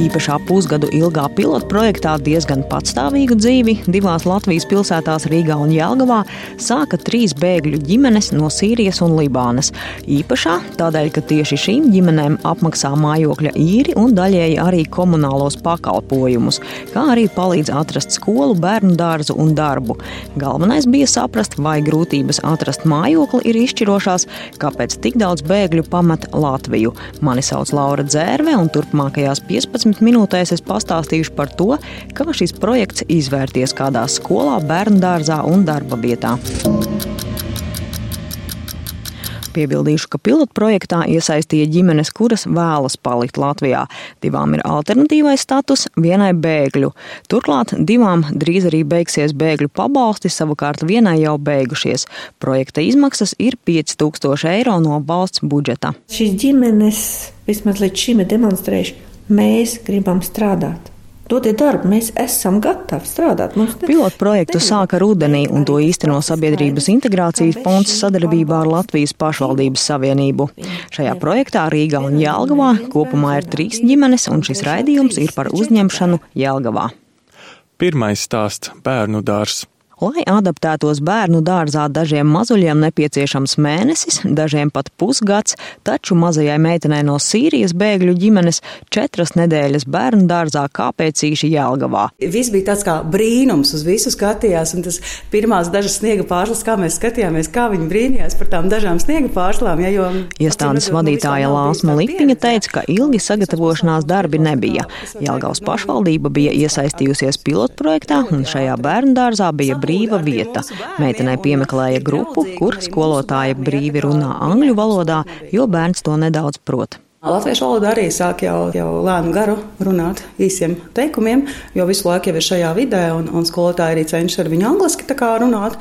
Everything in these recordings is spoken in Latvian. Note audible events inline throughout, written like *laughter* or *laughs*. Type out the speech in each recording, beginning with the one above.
Īpašā pusgadu ilgā pilotprojektā diezgan patstāvīgu dzīvi divās Latvijas pilsētās, Rīgā un Jālgavā, sāka trīs bēgļu ģimenes no Sīrijas un Libānas. Īpašā tādēļ, ka tieši šīm ģimenēm apmaksā mājokļa īri un daļēji arī komunālos pakalpojumus, kā arī palīdz atrast skolu, bērnu dārzu un darbu. Galvenais bija saprast, vai grūtības atrast mājokli ir izšķirošās, kāpēc tik daudz bēgļu pamet Latviju. Mani sauc Laura Dzērve, un turpmākajās 15 15 minūtēs es pastāstīšu par to, kā šis projekts izvērties kādā skolā, bērnu dārzā un darba vietā. Piebildīšu, ka pilotprojektā iesaistīja ģimenes, kuras vēlas palikt Latvijā. Divām ir alternatīvais status, vienai bēgļu. Turklāt divām drīz arī beigsies bēgļu pabalsti, savukārt vienai jau beigušies. Projekta izmaksas ir 5000 eiro no valsts budžeta. Šīs ģimenes vismaz līdz šim ir demonstrējuši Mēs gribam strādāt. Dodiet darbu, mēs esam gatavi strādāt. Pilotu projektu sāka rudenī, un to īsteno Sabiedrības integrācijas fonds sadarbībā ar Latvijas pašvaldības savienību. Šajā projektā Rīgā un Jālgavā kopumā ir trīs ģimenes, un šis raidījums ir par uzņemšanu Jālgavā. Pirmais stāsts - bērnu dārzs. Lai adaptētos bērnu dārzā, dažiem mazuļiem nepieciešams mēnesis, dažiem pat pusgads, taču mazajai meitenei no Sīrijas bēgļu ģimenes četras nedēļas bērnu dārzā kāpēcīši Jelgavā. Viss bija tāds kā brīnums, uz visu skatījās, un tas pirmās dažas sniega pārslas, kā mēs skatījāmies, kā viņi brīnījās par tām dažām sniega pārslām. Ja, jo, Iestādes vadītāja Lāsma Lipiņa teica, ka ilgi sagatavošanās darbi nebija. Jelgavas pašvaldība bija iesaistījusies pilotprojektā, un šajā bērnu dārzā bija brīnums brīva vieta. Meitenei piemeklēja grupu, kur skolotāja brīvi runā angļu valodā, jo bērns to nedaudz prot. Latviešu valoda arī sāk jau, jau lēnu garu runāt īsiem teikumiem, jo visu laiku jau ir šajā vidē, un, un skolotāji arī cenšas ar viņu angliski runāt.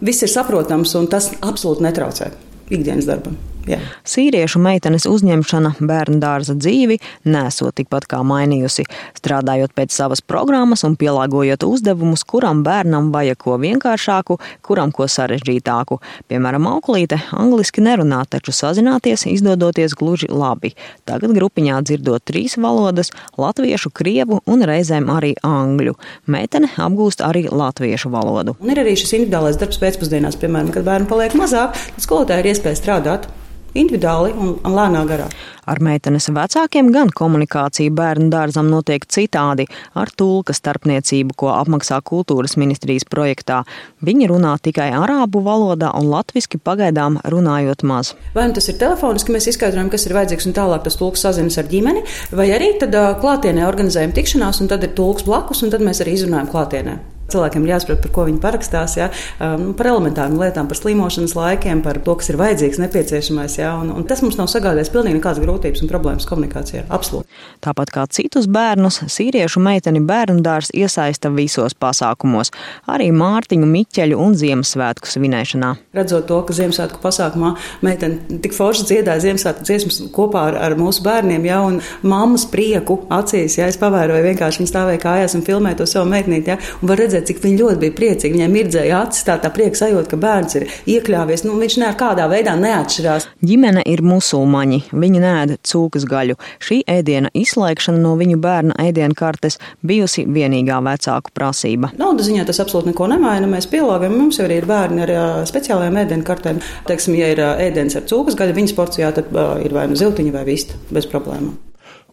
Viss ir saprotams, un tas absolūti netraucē ikdienas darbam. Jā. Sīriešu meitenes uzņemšana bērnu dārza dzīvi nesot tikpat kā mainījusi, strādājot pēc savas programmas un pielāgojot uzdevumus, kuram bērnam vajag ko vienkāršāku, kuram ko sarežģītāku. Piemēram, auklīte angliski nerunā, taču sazināties izdodoties gluži labi. Tagad grupiņā dzirdot trīs valodas - latviešu, krievu un reizēm arī angļu. Meitene apgūst arī latviešu valodu. Un ir arī šis individuālais darbs pēcpusdienās, piemēram, kad bērni paliek mazāk, tad skolotāji ir iespēja strādāt individuāli un, un lēnā garā. Ar meitenes vecākiem gan komunikācija bērnu dārzam notiek citādi, ar tulka starpniecību, ko apmaksā kultūras ministrijas projektā. Viņi runā tikai arābu valodā un latviski pagaidām runājot maz. Vai nu tas ir telefoniski, mēs izskaidrojam, kas ir vajadzīgs, un tālāk tas tulks sazinas ar ģimeni, vai arī tad klātienē organizējam tikšanās, un tad ir tulks blakus, un tad mēs arī izrunājam klātienē. Cilvēkiem ir jāsaprot, par ko viņi parakstās, ja? um, par elementārām lietām, par slimošanas laikiem, par to, kas ir vajadzīgs, nepieciešamais. Ja? Un, un tas mums nav sagādājis pilnīgi nekādas grūtības un problēmas komunikācijā. Absolūti. Tāpat kā citus bērnus, sīriešu meiteni bērnu dārs iesaista visos pasākumos, arī Mārtiņu, Miķeļu un Ziemassvētku svinēšanā. Redzot to, ka Ziemassvētku pasākumā meitene tik forši dziedāja Ziemassvētku dziesmas kopā ar, ar mūsu bērniem, ja? un mammas prieku acīs, ja es pavēroju vienkārši viņa stāvēja kājās un filmēja to savu meitnīti. Ja? Un var redzēt, redzēt, cik viņi ļoti bija priecīgi. Viņai mirdzēja acis, tā, tā prieka sajūta, ka bērns ir iekļāvies. Nu, viņš nekādā veidā neatšķirās. Ģimene ir musulmaņi. Viņi nēda cūkas gaļu. Šī ēdiena izslēgšana no viņu bērna ēdienu kartes bijusi vienīgā vecāku prasība. Naudas ziņā tas absolūti neko nemaina. Mēs pielāgojam, mums jau arī ir bērni ar speciālajām ēdienu kartēm. Teiksim, ja ir ēdiens ar cūkas gaļu, viņas porcijā, tad ir vai nu ziltiņa vai vista bez problēmām.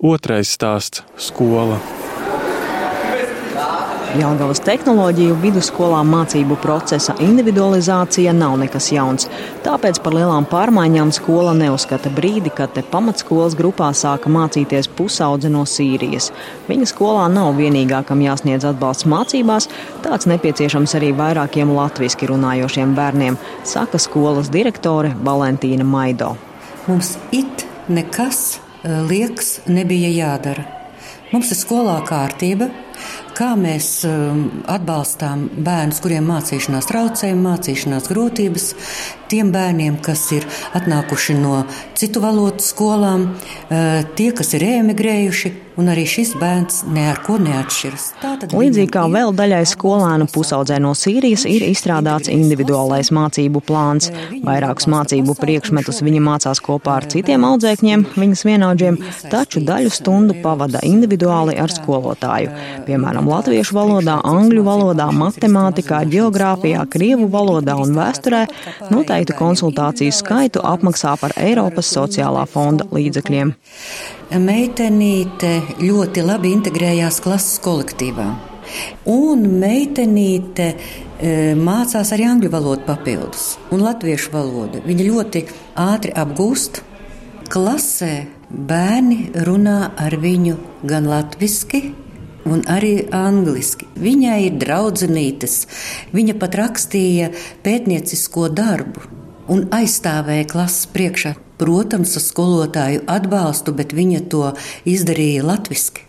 Otrais stāsts - skola. Jelgavas tehnoloģiju vidusskolā mācību procesa individualizācija nav nekas jauns. Tāpēc par lielām pārmaiņām skola neuzskata brīdi, kad te pamatskolas grupā sāka mācīties pusaudze no Sīrijas. Viņa skolā nav vienīgā, kam jāsniedz atbalsts mācībās, tāds nepieciešams arī vairākiem latviski runājošiem bērniem, saka skolas direktore Valentīna Maido. Mums it nekas eh, liekas nebija jādara. Mums ir skolā kārtība, kā mēs um, atbalstām bērnus, kuriem mācīšanās traucējumi, mācīšanās grūtības, tiem bērniem, kas ir atnākuši no citu valodu skolām, uh, tie, kas ir emigrējuši, un arī šis bērns ne ar ko neatšķiras. Līdzīgi kā vēl daļai skolēnu pusaudzē no Sīrijas, ir izstrādāts individuālais mācību plāns. Vairākus mācību priekšmetus viņa mācās kopā ar citiem audzēkņiem, viņas vienaudžiem, taču daļu stundu pavada individuāli ar skolotāju. Piemēram, latviešu valodā, angļu valodā, matemātikā, geogrāfijā, krievu valodā un vēsturē noteiktu konsultāciju skaitu apmaksā par Eiropas sociālā fonda līdzekļiem. Meitenīte ļoti labi integrējās klases kolektīvā. Un meitenīte e, mācās arī angļu valodu papildus un latviešu valodu. Viņa ļoti ātri apgūst. Klasē bērni runā ar viņu gan latviešu, un arī angliski. Viņai ir draudzenītes, viņa pat rakstīja pētniecisko darbu un aizstāvēja klases priekšā. Protams, ar skolotāju atbalstu, bet viņa to izdarīja latviešu.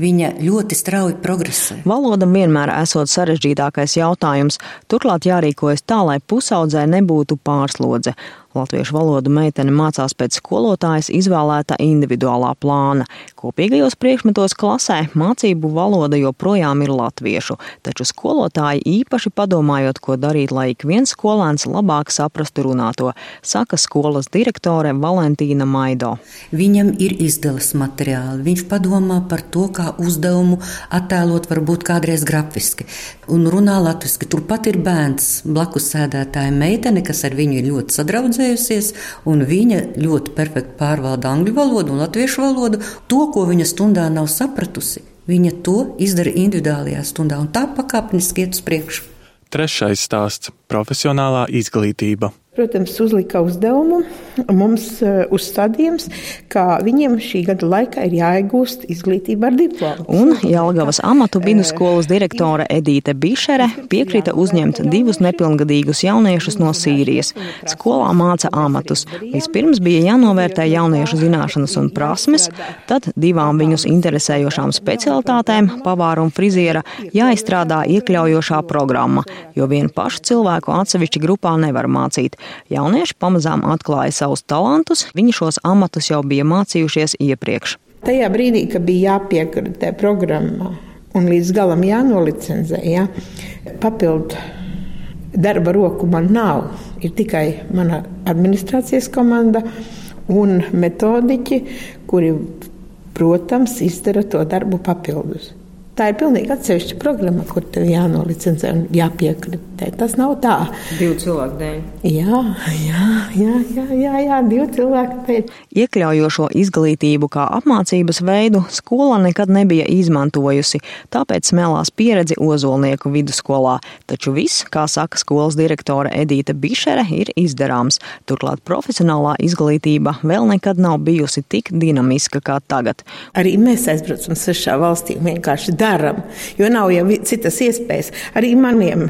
Viņa ļoti strauji progresē. Valoda vienmēr esot sarežģītākais jautājums, turklāt jārīkojas tā, lai pusaudzē nebūtu pārslodze. Latviešu valodu meitene mācās pēc skolotājas izvēlēta individuālā plāna. Kopīgajos priekšmetos klasē mācību valoda joprojām ir latviešu, taču skolotāji īpaši padomājot, ko darīt, lai ik viens skolēns labāk saprastu runāto, saka skolas direktore Valentīna Maido. Viņam ir izdeles materiāli, viņš padomā par to, kā uzdevumu attēlot varbūt kādreiz grafiski un runā latviski. Turpat ir bērns, blakus sēdētāja meitene, kas ar viņu ir ļoti sadraudzēta precējusies, un viņa ļoti perfekti pārvalda angļu valodu un latviešu valodu. To, ko viņa stundā nav sapratusi, viņa to izdara individuālajā stundā, un tā pakāpeniski iet uz priekšu. Trešais stāsts - profesionālā izglītība. Protams, uzlika uzdevumu mums uh, uzstādījums, ka viņiem šī gada laikā ir jāiegūst izglītība ar diplomu. Un Jelgavas amatu vidusskolas direktore Edīte Bišere piekrita uzņemt divus nepilngadīgus jauniešus no Sīrijas. Skolā māca amatus. Vispirms bija jānovērtē jauniešu zināšanas un prasmes, tad divām viņus interesējošām specialitātēm, pavāra un friziera, jāizstrādā iekļaujošā programma, jo vienu pašu cilvēku atsevišķi grupā nevar mācīt. Jaunieši pamazām atklāja savus talantus, viņi šos amatus jau bija mācījušies iepriekš. Tajā brīdī, kad bija jāpiekritē programmā un līdz galam jānolicenzē, ja, papildu darba roku man nav. Ir tikai mana administrācijas komanda un metodiķi, kuri, protams, izdara to darbu papildus. Tā ir pilnīgi atsevišķa programma, kur tev jānolicenzē un jāpiekritē. Tas nav tā. Divu cilvēku dēļ. Jā, jā, jā, jā, jā, jā divu cilvēku dēļ. Iekļaujošo izglītību kā apmācības veidu skola nekad nebija izmantojusi, tāpēc smēlās pieredzi Ozolnieku vidusskolā. Taču viss, kā saka skolas direktore Edīta Bišere, ir izdarāms. Turklāt profesionālā izglītība vēl nekad nav bijusi tik dinamiska kā tagad. Arī mēs aizbraucam sešā valstī vienkārši darām, jo nav jau citas iespējas. Arī maniem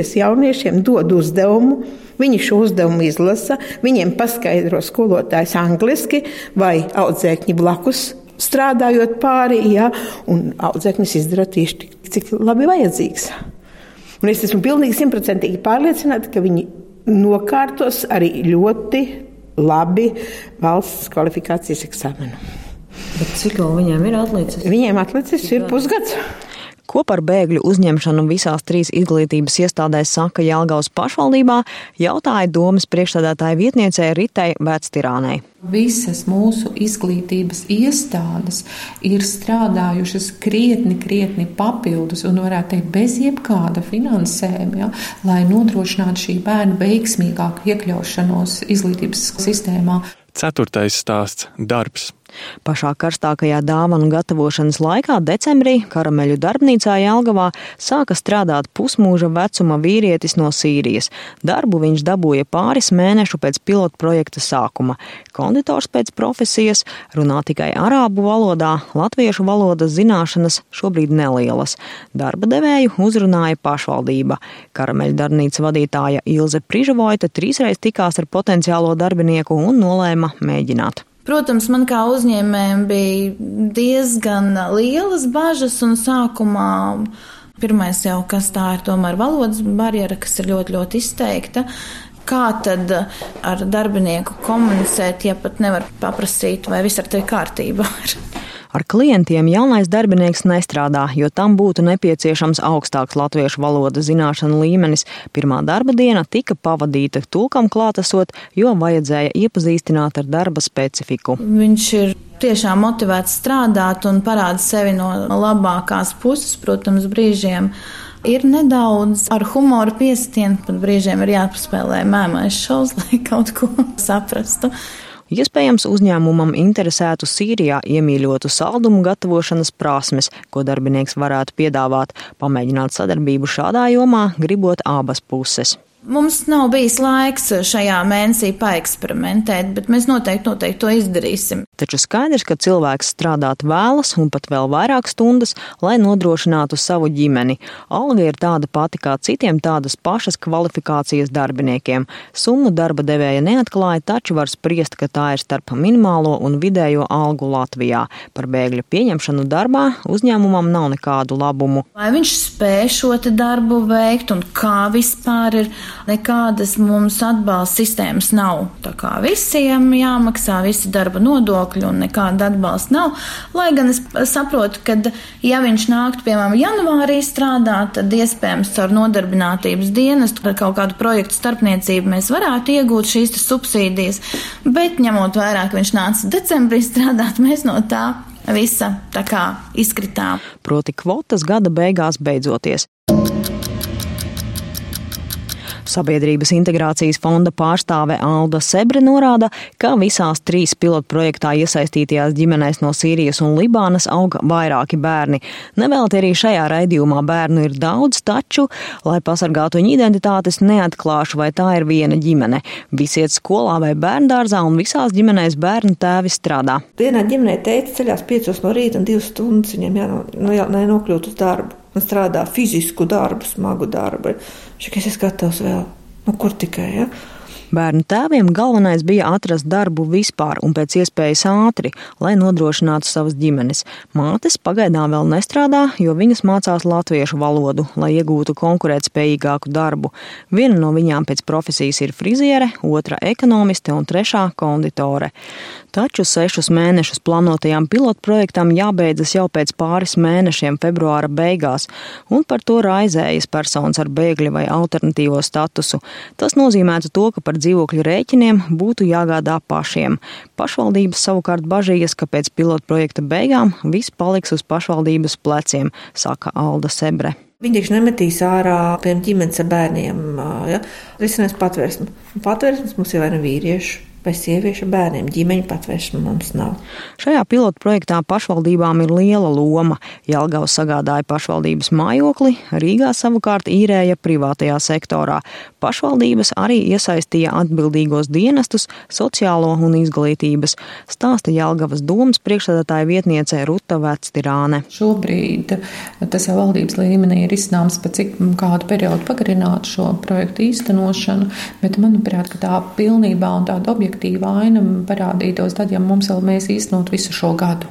Sīrijas jauniešiem dod uzdevumu. Viņi šo uzdevumu izlasa, viņiem paskaidro skolotājs angliski vai audzēkņi blakus strādājot pāri, ja, un audzēknis izdara tieši tik, cik labi vajadzīgs. Un es esmu pilnīgi simtprocentīgi pārliecināta, ka viņi nokārtos arī ļoti labi valsts kvalifikācijas eksāmenu. Bet cik vēl viņiem ir atlicis? Viņiem atlicis ir pusgads. Ko par bēgļu uzņemšanu visās trīs izglītības iestādēs saka Jālgaus pašvaldībā, jautāja domas priekšstādātāja vietniecei Ritai Vētstirānei. Visas mūsu izglītības iestādes ir strādājušas krietni, krietni papildus un, varētu teikt, bez jebkāda finansējuma, ja, lai nodrošinātu šī bērnu veiksmīgāku iekļaušanos izglītības sistēmā. Ceturtais stāsts - darbs. Pašā karstākajā dāvanu gatavošanas laikā decembrī karameļu darbnīcā Jelgavā sāka strādāt pusmūža vecuma vīrietis no Sīrijas. Darbu viņš dabūja pāris mēnešu pēc pilotu projekta sākuma. Konditors pēc profesijas runā tikai arābu valodā, latviešu valodas zināšanas šobrīd nelielas. Darba devēju uzrunāja pašvaldība. Karameļu darbnīcas vadītāja Ilze Prižavoita trīsreiz tikās ar potenciālo darbinieku un nolēma mēģināt. Protams, man kā uzņēmējiem bija diezgan lielas bažas un sākumā. Pirmais jau, kas tā ir, tomēr valodas barjera, kas ir ļoti, ļoti izteikta. Kā tad ar darbinieku komunicēt, ja pat nevar paprasīt, vai viss ar tevi kārtībā ir? Ar klientiem jaunais darbinieks nestrādā, jo tam būtu nepieciešams augstāks latviešu valodas zināšanu līmenis. Pirmā darba diena tika pavadīta tulkam klātesot, jo vajadzēja iepazīstināt ar darba specifiku. Viņš ir tiešām motivēts strādāt un parāda sevi no labākās puses, protams, brīžiem. Ir nedaudz ar humoru piestienu, pat brīžiem ir jāpaspēlē mēmais šovs, *laughs* lai kaut ko saprastu. Iespējams, uzņēmumam interesētu Sīrijā iemīļotu saldumu gatavošanas prasmes, ko darbinieks varētu piedāvāt, pamēģināt sadarbību šādā jomā, gribot abas puses. Mums nav bijis laiks šajā mēnesī paeksperimentēt, bet mēs noteikti, noteikti to izdarīsim. Taču skaidrs, ka cilvēks strādāt vēlas un pat vēl vairāk stundas, lai nodrošinātu savu ģimeni. Alga ir tāda pati kā citiem tādas pašas kvalifikācijas darbiniekiem. Summu darba devēja neatklāja, taču var spriest, ka tā ir starp minimālo un vidējo algu Latvijā. Par bēgļu pieņemšanu darbā uzņēmumam nav nekādu labumu. Vai viņš spēj šo darbu veikt un kā vispār ir? Nekādas mums atbalsta sistēmas nav. Tā kā visiem jāmaksā visi darba nodokļi un nekāda atbalsta nav. Lai gan es saprotu, ka ja viņš nāktu, piemēram, janvārī strādāt, tad iespējams caur nodarbinātības dienestu ar kaut kādu projektu starpniecību mēs varētu iegūt šīs subsīdijas. Bet ņemot vērā, ka viņš nāca decembrī strādāt, mēs no tā visa tā kā izkritām. Proti kvotas gada beigās beidzoties. Sabiedrības integrācijas fonda pārstāve Alda Sebre norāda, ka visās trīs pilotprojektā iesaistītajās ģimenēs no Sīrijas un Libānas aug vairāki bērni. Nevelti arī šajā raidījumā bērnu ir daudz, taču, lai pasargātu viņu identitātes, neatklāšu, vai tā ir viena ģimene. Visi iet skolā vai bērndārzā un visās ģimenēs bērnu tēvi strādā. Vienā ģimenē teica ceļās piecos no rīta un divas stundas viņam jānokļūt uz darbu un strādā fizisku darbu, smagu darbu. Viņš ir gatavs vēl, nu, kur tikai. Ja? Bērnu tēviem galvenais bija atrast darbu vispār un pēc iespējas ātri, lai nodrošinātu savas ģimenes. Mātes pagaidām vēl nestrādā, jo viņas mācās latviešu valodu, lai iegūtu konkurētspējīgāku darbu. Viena no viņām pēc profesijas ir friziere, otra ekonomiste un trešā konditore. Taču sešus mēnešus plānotajām pilotprojektam jābeidzas jau pēc pāris mēnešiem, februāra beigās, un par to raizējas personas ar bēgļu vai alternatīvo statusu. Tas nozīmētu to, ka par dzīvokļu rēķiniem būtu jāgādā pašiem. Pašvaldības savukārt bažījas, ka pēc pilotprojekta beigām viss paliks uz pašvaldības pleciem, saka Alda Sebre. Viņi taču nemetīs ārā piemēram ģimenes ar bērniem. Ja? Risinās patvērsme. Patvērsmes mums jau ir vīrieši vai sieviešu bērniem. Ģimeņa patvēršana mums nav. Šajā pilotu projektā pašvaldībām ir liela loma. Jelgavs sagādāja pašvaldības mājokli, Rīgā savukārt īrēja privātajā sektorā. Pašvaldības arī iesaistīja atbildīgos dienestus, sociālo un izglītības, stāsta Jelgavas domas priekšsēdētāja vietniece Ruta Vectirāne. Šobrīd tas jau valdības līmenī ir izsnāms, pa cik kādu periodu pagarināt šo projektu īstenošanu, bet manuprāt, ka tā pilnībā un tāda objektīva objektīva aina parādītos tad, ja mums vēl mēs īstenot visu šo gadu.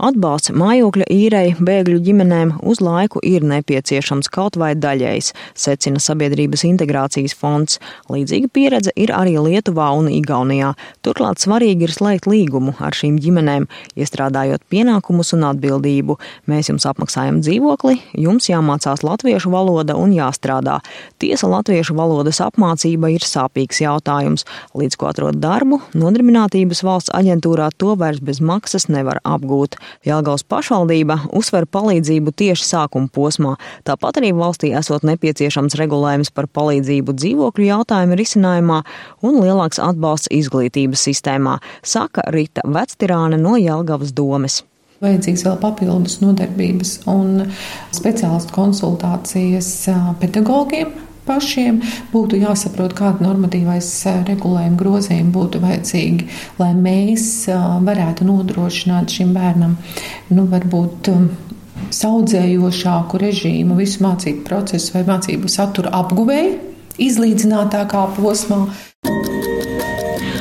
Atbalsts mājokļa īrei bēgļu ģimenēm uz laiku ir nepieciešams kaut vai daļējs, secina Sabiedrības integrācijas fonds. Līdzīga pieredze ir arī Lietuvā un Igaunijā. Turklāt svarīgi ir slēgt līgumu ar šīm ģimenēm, iestrādājot pienākumus un atbildību. Mēs jums apmaksājam dzīvokli, jums jāmācās latviešu valoda un jāstrādā. Tiesa latviešu valodas apmācība ir sāpīgs jautājums. Līdz ko atrod darbu, nodarbinātības valsts aģentūrā to vairs bez maksas nevar apgūt. Jālgaus pašvaldība uzsver palīdzību tieši sākuma posmā. Tāpat arī valstī esot nepieciešams regulējums par palīdzību dzīvokļu jautājumu risinājumā un lielāks atbalsts izglītības sistēmā, saka Rita Vectirāne no Jālgavas domes vajadzīgs vēl papildus nodarbības un speciālistu konsultācijas pedagogiem, pašiem, būtu jāsaprot, kāda normatīvais eh, regulējuma grozījuma būtu vajadzīgi, lai mēs eh, varētu nodrošināt šim bērnam, nu, varbūt um, saudzējošāku režīmu visu mācību procesu vai mācību satura apguvēju, izlīdzinātākā posmā.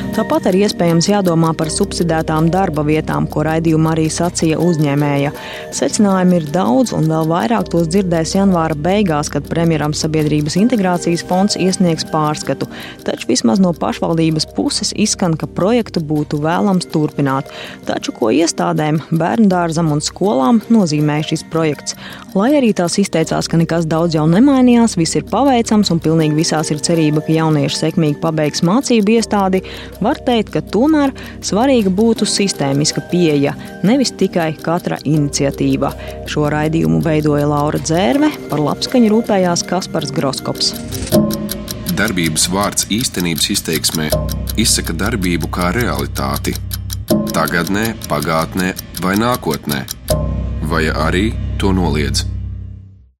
Tāpat arī iespējams jādomā par subsidētām darba vietām, ko raidījumā arī sacīja uzņēmēja. Secinājumi ir daudz, un vēl vairāk tos dzirdēs janvāra beigās, kad premjeram Sabiedrības integrācijas fonds iesniegs pārskatu. Taču vismaz no pašvaldības puses izskan, ka projektu būtu vēlams turpināt. Taču ko iestādēm, bērnu dārzam un skolām nozīmē šis projekts? Lai arī tās izteicās, ka nekas daudz jau nemainījās, viss ir paveicams un pilnīgi visās ir cerība, ka jaunieši sekmīgi pabeigs mācību iestādi, var teikt, ka tomēr svarīga būtu sistēmiska pieeja, nevis tikai katra iniciatīva. Šo raidījumu veidoja Laura Dzērve, par labskaņu rūpējās Kaspars Groskops. Darbības vārds īstenības izteiksmē izsaka darbību kā realitāti. Tagatnē, pagātnē vai nākotnē, vai arī to noliedz.